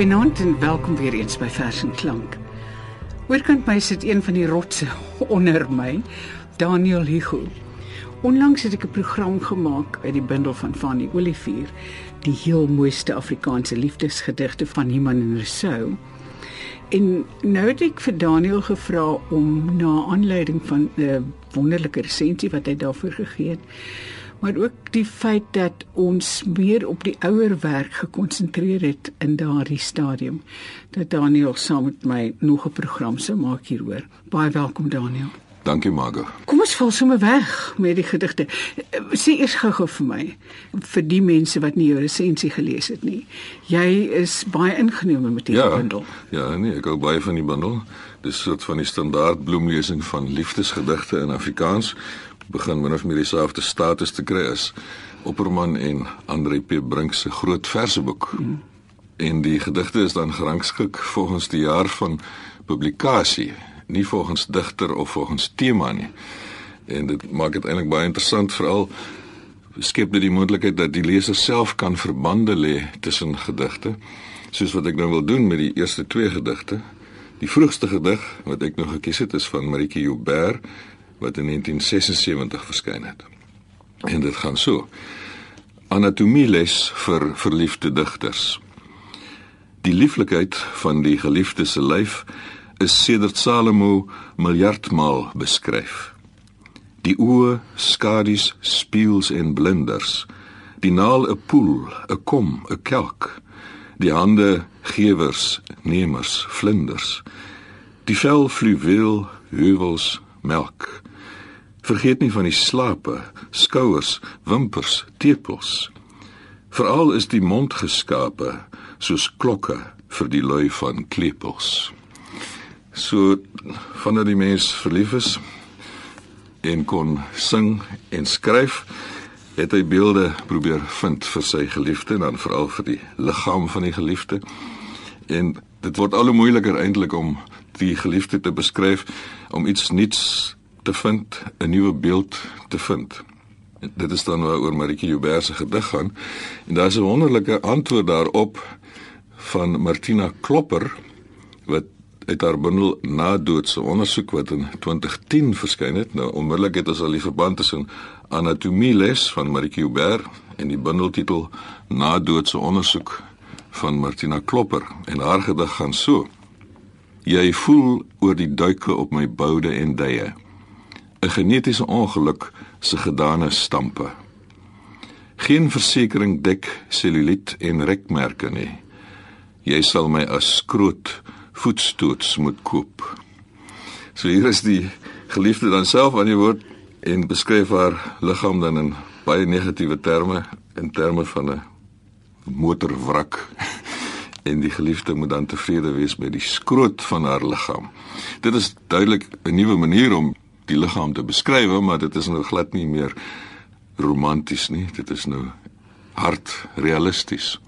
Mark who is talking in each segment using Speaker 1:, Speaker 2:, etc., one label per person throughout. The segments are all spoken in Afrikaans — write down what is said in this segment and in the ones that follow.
Speaker 1: Goeienaand en welkom weer eens by Vers en Klank. Oorkant my sit een van die rotse onder my, Daniel Hugo. Onlangs het ek 'n program gemaak uit die bundel van Fanny Olivier, die heel mooiste Afrikaanse liefdesgedigte van Iman en Rousseau. En nou het ek vir Daniel gevra om na aanleiding van 'n wonderlike resensie wat hy daarvoor gegee het, maar ook die feit dat ons meer op die ouer werk gekonsentreer het in daardie stadium. Dat Daniel saam met my nog 'n program sou maak hieroor. Baie welkom Daniel.
Speaker 2: Dankie Margo.
Speaker 1: Kom ons val sommer weg met die gedigte. Sê eers gou-gou vir my vir die mense wat nie jou resensie gelees het nie. Jy is baie ingenome met hierdie
Speaker 2: Ja,
Speaker 1: bundel.
Speaker 2: ja, nee, ek hou baie van die bundel. Dis soort van die standaard bloemlesing van liefdesgedigte in Afrikaans. Begin min of meer dieselfde status te kry as Opperman en Andre P Brink se groot verseboek. Mm. En die gedigte is dan gerangskik volgens die jaar van publikasie, nie volgens digter of volgens tema nie. En dit maak dit eintlik baie interessant veral skep dit die moontlikheid dat die leser self kan verbande lê tussen gedigte soos wat ek nou wil doen met die eerste twee gedigte. Die vroegste gedig wat ek nou gekies het is van Marieke Joubert wat in 1976 verskyn het. En dit gaan so: Anatomieles vir verliefde digters. Die lieflikheid van die geliefde se lyf is sedert Salomo miljardmaal beskryf. Die oë, skadu's, spieëls en blinders. Die naal 'n poel, 'n kom, 'n kelk. Die hande gewers, nemers, vlinders. Die vel fluweel, heuwels, melk. Vergeet nie van die slape, skouers, wimpers, tepels. Veral is die mond geskape soos klokke vir die lui van klepels. So vandat die mens verlief is en kon sing en skryf, het hy beelde probeer vind vir sy geliefde en dan veral vir die liggaam van die geliefde. En dit word al hoe moeiliker eintlik om die geliefde te beskryf, om iets nuuts te vind, 'n nuwe beeld te vind. Dit is dan waaroor Marieke Joubert se gedig gaan en daar's 'n wonderlike antwoord daarop van Martina Klopper wat uit haar bundel Nadoodse ondersoek wat in 2010 verskyn het. Nou onmiddellik het ons al die verband tussen Anatomie les van Marieke Joubert en die bundeltitel Nadoodse ondersoek van Martina Klopper en haar gedig gaan so: Jy voel oor die duike op my boude en duie. 'n Genetiese ongeluk se gedane stampe. Geen versekering dek seluliet en rekmerke nie. Jy sal my as skroot voetstoots moet koop. So hier is die geliefde dan self aan die woord en beskryf haar liggaam dan in baie negatiewe terme in terme van 'n motorwrak en die geliefde moet dan tevrede wees met die skroot van haar liggaam. Dit is duidelik 'n nuwe manier om die liggaam te beskryf, maar dit is nou glad nie meer romanties nie. Dit is nou hard realisties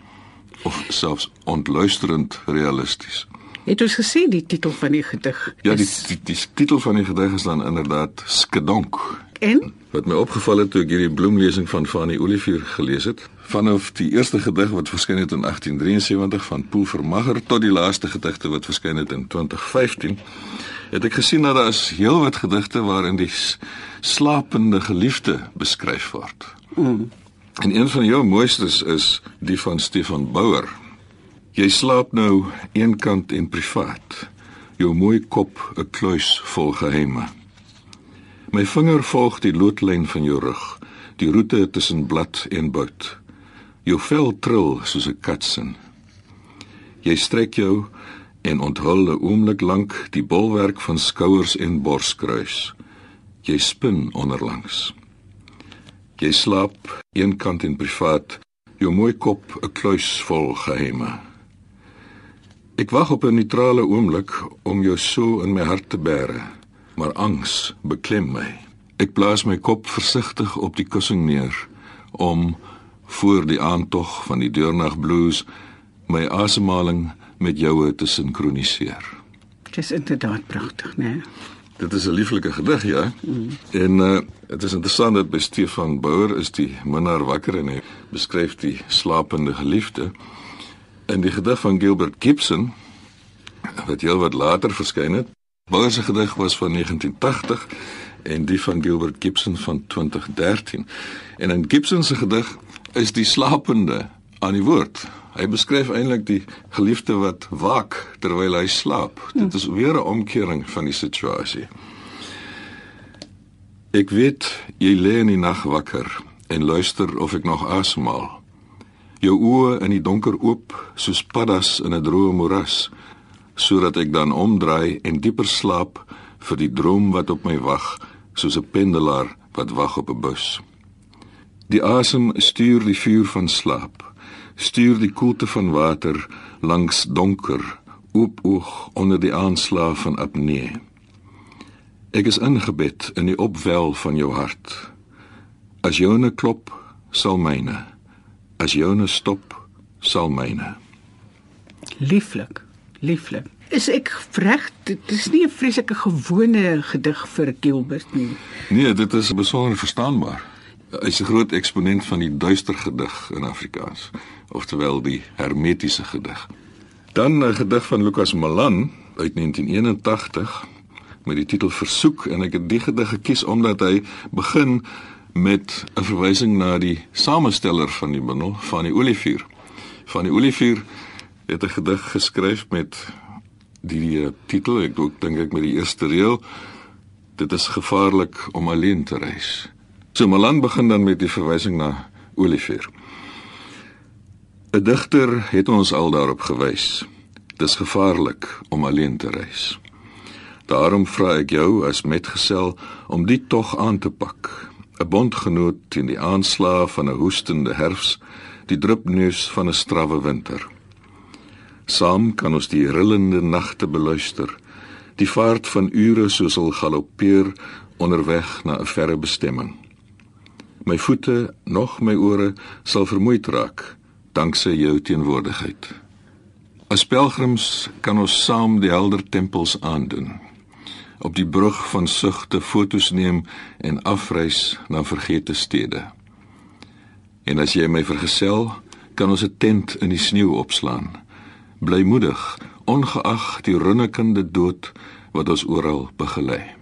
Speaker 2: of selfs ontluisterend realisties.
Speaker 1: Het ons gesê die titel van die gedig?
Speaker 2: Ja, die,
Speaker 1: is-
Speaker 2: die die titel van die gedig is dan inderdaad Skedonk.
Speaker 1: en
Speaker 2: Wat my opgeval het toe ek hierdie bloemlesing van Fanny Olivier gelees het, vanaf die eerste gedig wat verskyn het in 1873 van Poel Vermagher tot die laaste gedigte wat verskyn het in 2015, het ek gesien dat daar is heelwat gedigte waarin die slapende geliefde beskryf word. Mm. En een van jou mooistes is die van Stefan Bouwer. Jy slaap nou eenkant en privaat. Jou mooi kop 'n kluis vol geheime. My vinger volg die loodlyn van jou rug, die roete tussen blad en bout. Jou vel trill soos 'n katsin. Jy strek jou en onthul 'n oomblik lank die bolwerk van skouers en borskruis. Jy spin onderlangs. Jy slaap eenkant en privaat, jou mooi kop 'n kluis vol geheime. Ek wag op 'n neutrale oomblik om jou so in my hart te bære, maar angs beklem my. Ek blaas my kop versigtig op die kussing neer om voor die aantog van die deurnag blues my asemhaling met joue te sinkroniseer.
Speaker 1: dit is inderdaad pragtig, né? Nee?
Speaker 2: Dit is 'n lieflike gedig, ja. Mm. En uh dit is interessant dat by Stefan Bouwer is die minnaar wakker en hy beskryf die slapende geliefde. In die gedig van Gilbert Gibson wat heel wat later verskyn het, Bouwer se gedig was van 1980 en die van Gilbert Gibson van 2013. En in Gibson se gedig is die slapende aan die woord. Hy beskryf eintlik die geliefde wat waak terwyl hy slaap. Dit is weer 'n omkering van die situasie. Ek weet jy lê in die nag wakker en luister of ek nog asemhaal. Jou oë in die donker oop soos paddas in 'n droë moeras sodat ek dan omdraai en dieper slaap vir die droom wat op my wag soos 'n pendelaar wat wag op 'n bus. Die asem stuur die vuur van slaap, stuur die koelte van water langs donker, oop oog onder die aanslag van apnee. Ek is ingebed in die opwel van jou hart. As joune klop, sal myne. As joune stop, sal myne.
Speaker 1: Lieflik, lieflik. Is ek reg? Dit is nie 'n vreeslike gewone gedig vir Gilbert nie.
Speaker 2: Nee, dit is besonder verstaanbaar. Hy's 'n groot eksponent van die duister gedig in Afrikaans, oftewel die hermetiese gedig. Dan 'n gedig van Lukas Malan uit 1981 met die titel Versoek en ek het die gedig gekies omdat hy begin met 'n verwysing na die samesteller van die bundel van die Olivier. Van die Olivier het 'n gedig geskryf met die uh, titel ek dink ek met die eerste reël dit is gevaarlik om alleen te reis. So Malan begin dan met die verwysing na Olivier. 'n Digter het ons al daarop gewys. Dis gevaarlik om alleen te reis. Daarom vra ek jou as metgesel om dit tog aan te pak. 'n Bondgenoot teen die aanslae van 'n hoestende herfs, die drupneus van 'n strawwe winter. Saam kan ons die rillende nagte beluister, die vaart van ure soos hulle galoppeer onderweg na 'n verre bestemming. My voete, nog my ore sal vermoeid raak danksy jou teenwoordigheid. As pelgrims kan ons saam die helder tempels aandoen. Op die brug van sugte fotos neem en afreis na vergete stede. En as jy my vergesel, kan ons 'n tent in die sneeu opslaan. Blymoedig, ongeag die runnekende dood wat ons oral begelei.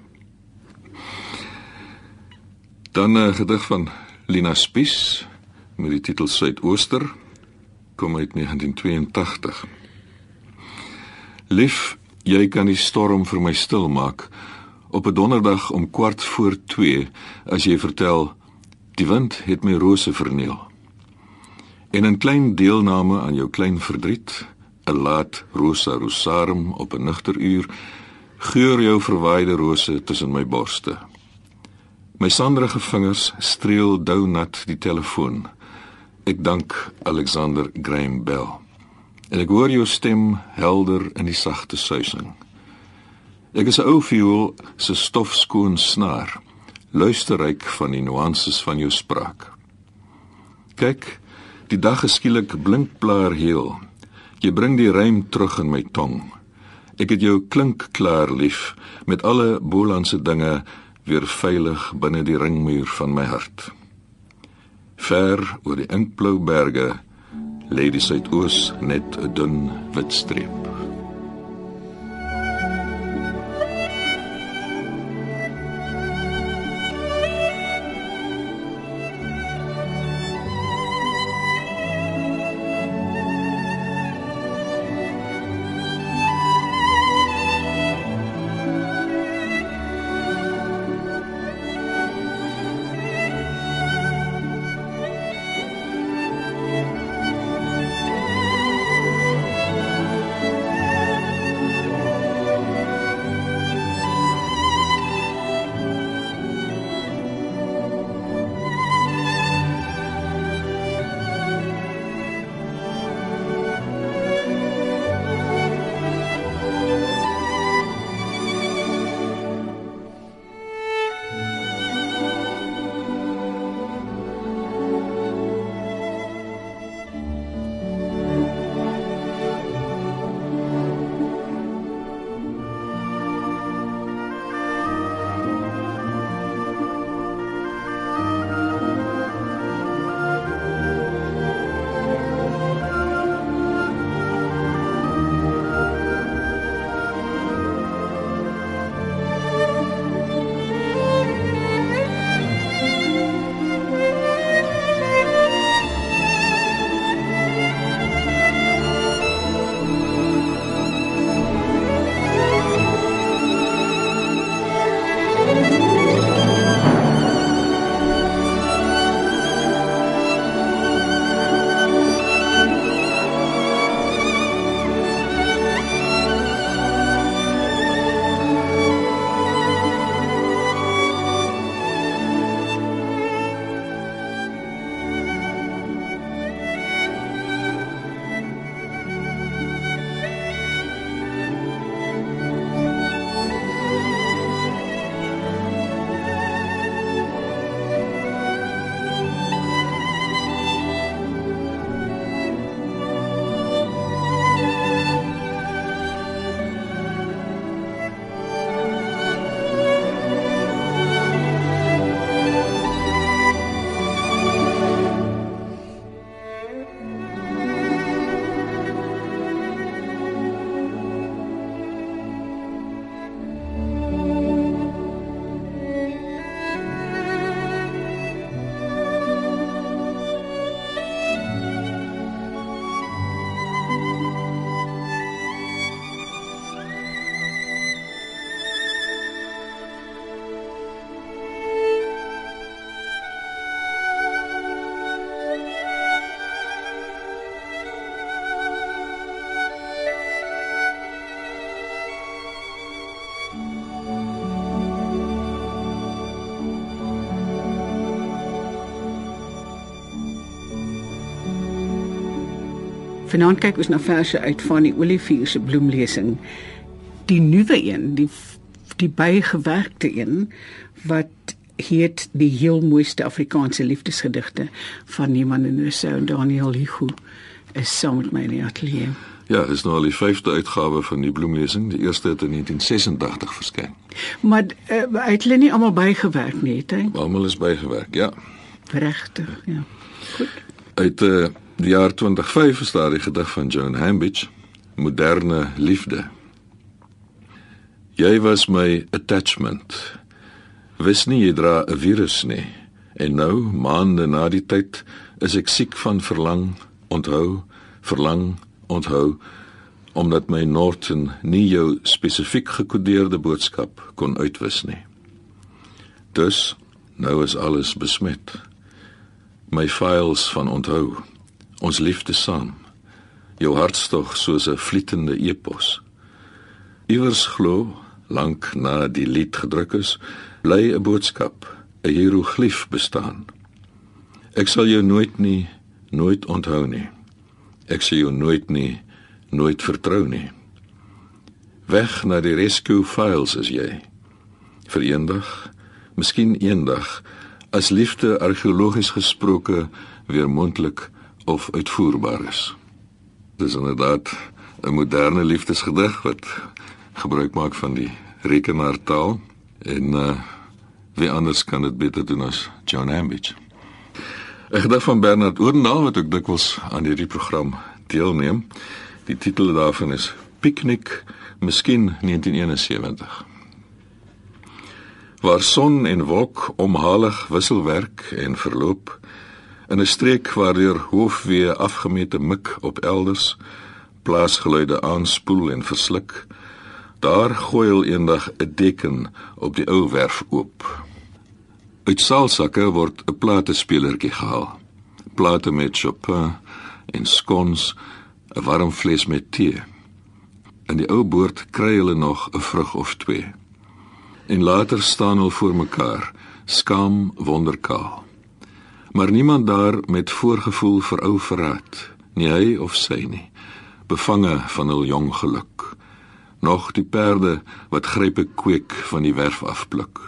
Speaker 2: Dan 'n gedig van Lina Spies met die titel Suidooster kom uit 1982. Lief, jy kan die storm vir my stil maak op 'n donderdag om kwart voor 2 as jy vertel die wind het my rose verniel. En 'n klein deelname aan jou klein verdriet, 'n laat rosa rosarum op 'n nugter uur, geur jou verwaaide rose tussen my borste. My sanderige vingers streel dounat die telefoon. Ek dank Alexander Graham Bell. En ek hoor jou stem helder in die sagte suising. Ek is 'n ou viool se stofskoon snaar, luisterryk van die nuances van jou spraak. Kyk, die dag geskielik blinkblaar heel. Jy bring die rym terug in my tong. Ek het jou klink klaar lief met alle bolandse dinge weer veilig binne die ringmuur van my hart. Ver oor die inkblou berge lê die suidoos net 'n dun wit streep.
Speaker 1: Vanaand kyk ons na verse uit van die Olivier se bloemlesing. Die nuwe een, die die bygewerkte een wat heet die heel mooiste Afrikaanse liefdesgedigte van Niemand en Rousseau en Daniel Hugo is saam met my in die ateljee.
Speaker 2: Ja, dis nou al die 5de uitgawe van die bloemlesing. Die eerste het in 1986 verskyn.
Speaker 1: Maar uh, het hulle nie almal bygewerk nie, het hy?
Speaker 2: Almal is bygewerk, ja.
Speaker 1: Regtig, ja. Goed.
Speaker 2: Uit uh, die jaar 2005 is daar die gedig van Joan Hambidge, Moderne Liefde. Jy was my attachment. Wis nie jy dra 'n virus nie. En nou, maande na die tyd, is ek siek van verlang, onthou, verlang onthou omdat my Norton nie jou spesifiek gekodeerde boodskap kon uitwis nie. Dus nou is alles besmet. My files van onthou ons liefde saam. Jou hartstog soos 'n vlietende epos. Iewers glo lank na die lied gedruk is, bly 'n boodskap, 'n hieroglief bestaan. Ek sal jou nooit nie nooit onthou nie. Ek sê jou nooit nie, nooit vertrou nie. Weg na die rescue files is jy. Vir eendag, miskien eendag, as liefde argeologies gesproke weer mondelik of uitvoerbaar is. Dis inderdaad 'n moderne liefdesgedig wat gebruik maak van die rekenaartaal en uh wie anders kan dit beter doen as John Ambidge. Ek gedagte van Bernard Oordendaal wat ook dikwels aan hierdie program deelneem. Die titel daarvan is Piknik, miskien 1971. Waar son en wolk omhalig wisselwerk en verloop in 'n streek waar deur hoofwee afgemete mik op elders plaasgeluide aanspoel en versluk, daar gooi eendag 'n deken op die ou werf oop. Uit saalsakke word 'n platespelertjie gehaal. Plate met Chopin en skons, 'n warm fles met tee. In die ou boord kry hulle nog 'n vrug of twee. En later staan hulle voor mekaar, skaam wonderkaal. Maar niemand daar met voorgevoel vir ou verraad, nie hy of sy nie, bevange van hul jong geluk. Nog die perde wat grype kweek van die werf afpluk.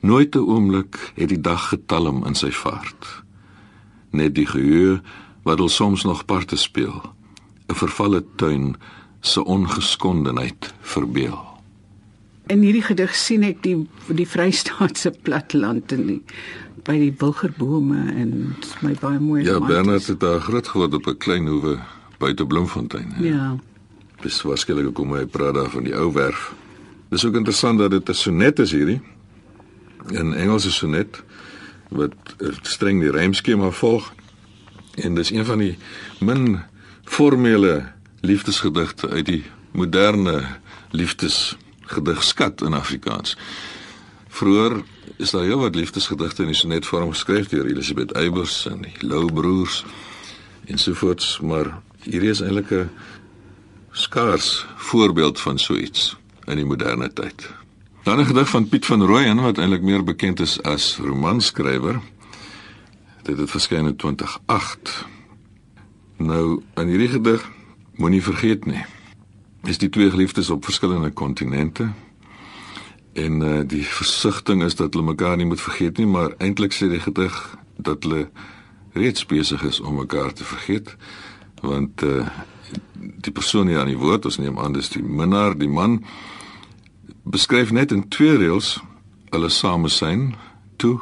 Speaker 2: Nooit 'n oomblik het die dag getalm in sy vaart. Net die geheue wat hulle soms nog parte speel. 'n Vervalle tuin se ongeskondenheid verbeel.
Speaker 1: In hierdie gedig sien ek die die Vrystaatse platteland en die by die wilgerbome en my baie mooi.
Speaker 2: Ja, Bernard het daar groot geword op 'n klein hoewe buite Bloemfontein.
Speaker 1: Ja.
Speaker 2: Dis waarskynlik kom hy praat daar van die ou werf. Dis ook interessant dat dit 'n sonnet is hierdie. 'n Engelse sonnet wat streng die rymskema volg en dis een van die min formele liefdesgedigte uit die moderne liefdesgedigskat in Afrikaans. Vroeger is daar heel wat liefdesgedigte in die sonnetvorm geskryf deur Elisabeth Eybers en die Lou broers ensovoorts, maar hier is eintlik 'n skaars voorbeeld van so iets in die moderne tyd. Dan 'n gedig van Piet van Rooyen wat eintlik meer bekend is as romanskrywer. Dit het verskyn in 2008. Nou, in hierdie gedig moenie vergeet nie. Is die twee geliefdes op verskillende kontinente. En uh, die versigtiging is dat hulle mekaar nie moet vergeet nie, maar eintlik sê die gedig dat hulle reeds besig is om mekaar te vergeet want uh, die persoon hier aan die woord ons neem aan dis die minnaar die man beskryf net in twee reëls hulle samesyn toe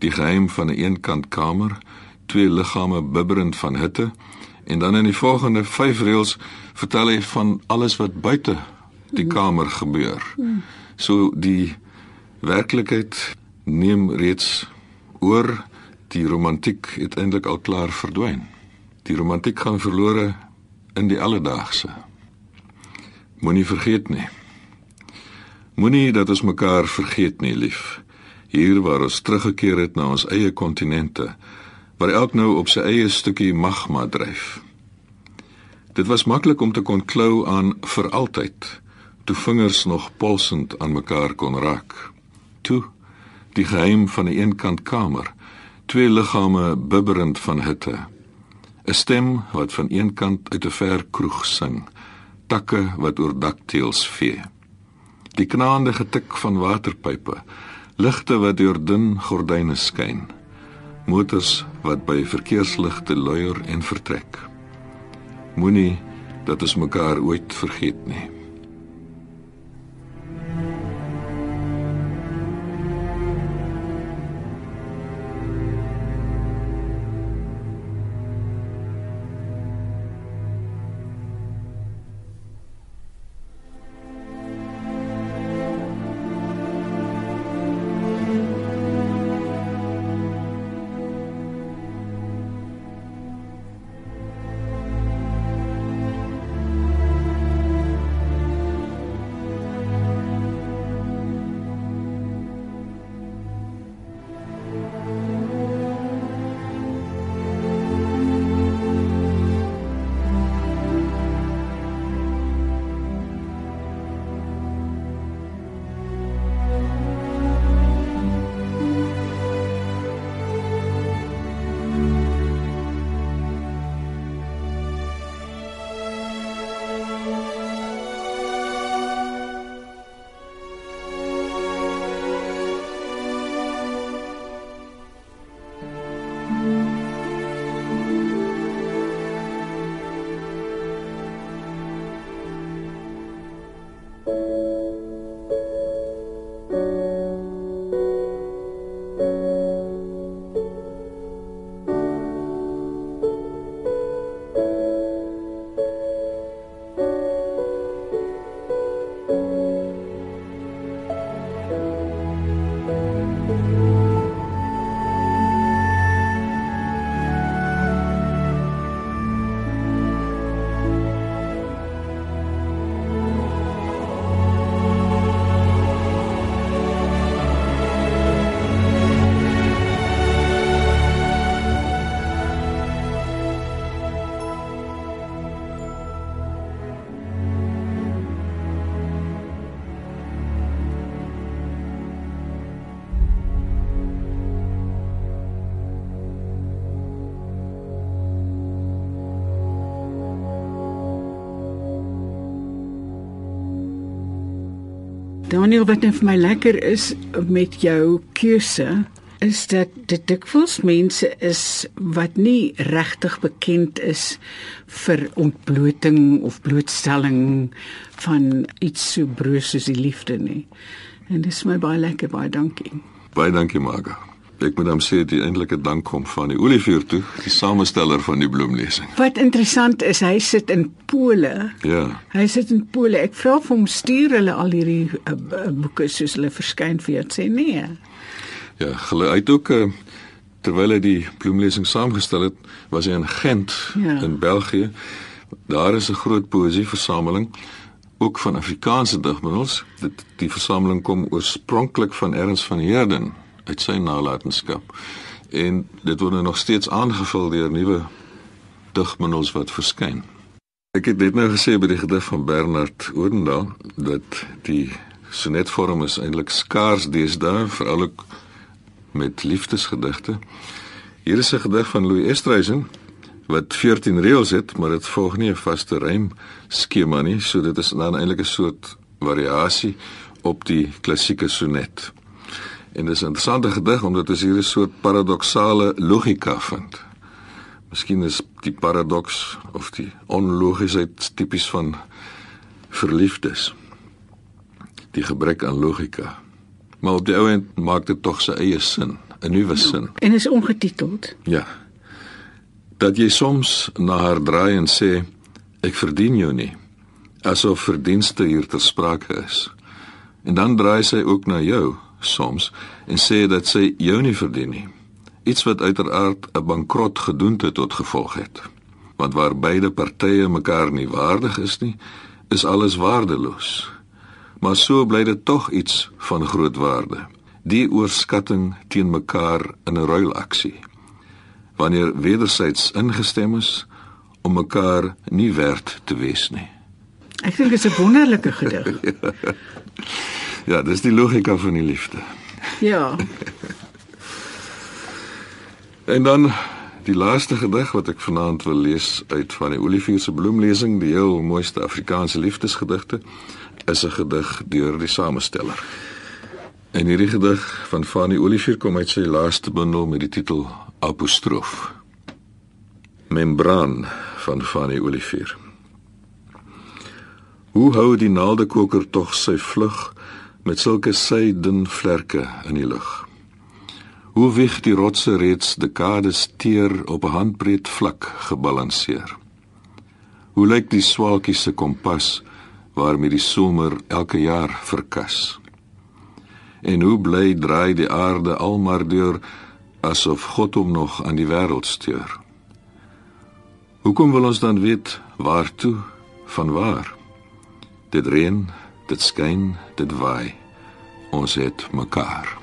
Speaker 2: die geheim van 'n een eenkant kamer, twee liggame bibberend van hitte en dan in die volgende 5 reëls vertel hy van alles wat buite die kamer gebeur. So die werklikheid neem reeds oor die romantiek het eintlik al klaar verdwyn. Die romantiek gaan verlore in die alledaagse. Moenie vergeet nie. Moenie dat ons mekaar vergeet nie, lief hier waar ons teruggekeer het na ons eie kontinente waar elk nou op sy eie stukkie magma dryf. Dit was maklik om te kon klou aan vir altyd, toe vingers nog polsend aan mekaar kon raak. Toe die geheim van 'n een eenkant kamer, twee liggame bibberend van hitte. 'n Stem wat van een kant uit 'n ver kroeg sing, takke wat oor dakteels vee. Die knaande getik van waterpype, ligte wat deur dun gordyne skyn. Motors wat by verkeersligte luier en vertrek. Moenie dat ons mekaar ooit vergeet nie.
Speaker 1: Daniel, wat net vir my lekker is met jou keuse, is dat dit dikwels mense is wat nie regtig bekend is vir ontbloting of blootstelling van iets so broos soos die liefde nie. En dis my baie lekker, baie dankie.
Speaker 2: Baie dankie, Marga. Ek moet hom sê die eintlike dank kom van die Olivier toe, die samesteller van die bloemlesing.
Speaker 1: Wat interessant is, hy sit in Pole.
Speaker 2: Ja.
Speaker 1: Hy sit in Pole. Ek vra vir hom stuur hulle al hierdie uh, boeke soos hulle verskyn vir jou. Sê nee.
Speaker 2: Ja, hulle het ook uh, terwyl hy die bloemlesing saamgestel het, was hy in Gent ja. in België. Daar is 'n groot poësieversameling ook van Afrikaanse digmiddels. Dit die versameling kom oorspronklik van Ernst van Heerden uit sy nalatenskap. En dit word nou nog steeds aangevul deur nuwe digmiddels wat verskyn. Ek het net nou gesê by die gedig van Bernard Oudendal dat die sonetvorm is eintlik skaars deesdae, veral ook met liefdesgedigte. Hier is 'n gedig van Louis Estreisen wat 14 reëls het, maar dit volg nie 'n vaste rym skema nie, so dit is dan eintlik 'n soort variasie op die klassieke sonnet. En dis 'n interessante gedig omdat dit hier 'n soort paradoksale logika vind. Miskien is die paradoks of die onlogiesheid tipies van verliefdes. Die gebrek aan logika. Maar op die ou end maak dit tog sy eie sin, 'n nuwe sin.
Speaker 1: En is ongetiteld.
Speaker 2: Ja. Dat jy soms na haar draai en sê ek verdien jou nie, asof verdienste hier ter sprake is. En dan draai sy ook na jou soms en sê dat sy jou nie verdien nie. Iets wat uiteraard 'n bankrot gedoente tot gevolg het. Want waar beide partye mekaar nie waardig is nie, is alles waardeloos. Maar so bly dit tog iets van groot waarde. Die oorskatting teen mekaar in 'n ruilaksie. Wanneer wederzijds ingestem is om mekaar nie werd te wees nie.
Speaker 1: Ek dink dit is 'n wonderlike gedig.
Speaker 2: ja. Ja, dis die logika van die liefde.
Speaker 1: Ja.
Speaker 2: en dan Die laaste gedig wat ek vanaand wil lees uit van die Olivier se bloemlesing, die heel mooiste Afrikaanse liefdesgedigte, is 'n gedig deur die samesteller. En hierdie gedig van Fanny Olivier kom uit sy laaste bundel met die titel Apostroof. Membraan van Fanny Olivier. Hoe hou die naaldekoker tog sy vlug met sulke sydin vlerke in die lug? Hoe wieg die rotse reeds dekades teer op 'n handbreed vlak gebalanseer. Hoe lyk die swaalkie se kompas waarmee die somer elke jaar verkas? En hoe bly draai die aarde almar deur asof God hom nog aan die wêreld stuur? Hoekom wil ons dan weet waartoe van waar? Dit reën, dit skyn, dit waai. Ons het mekaar.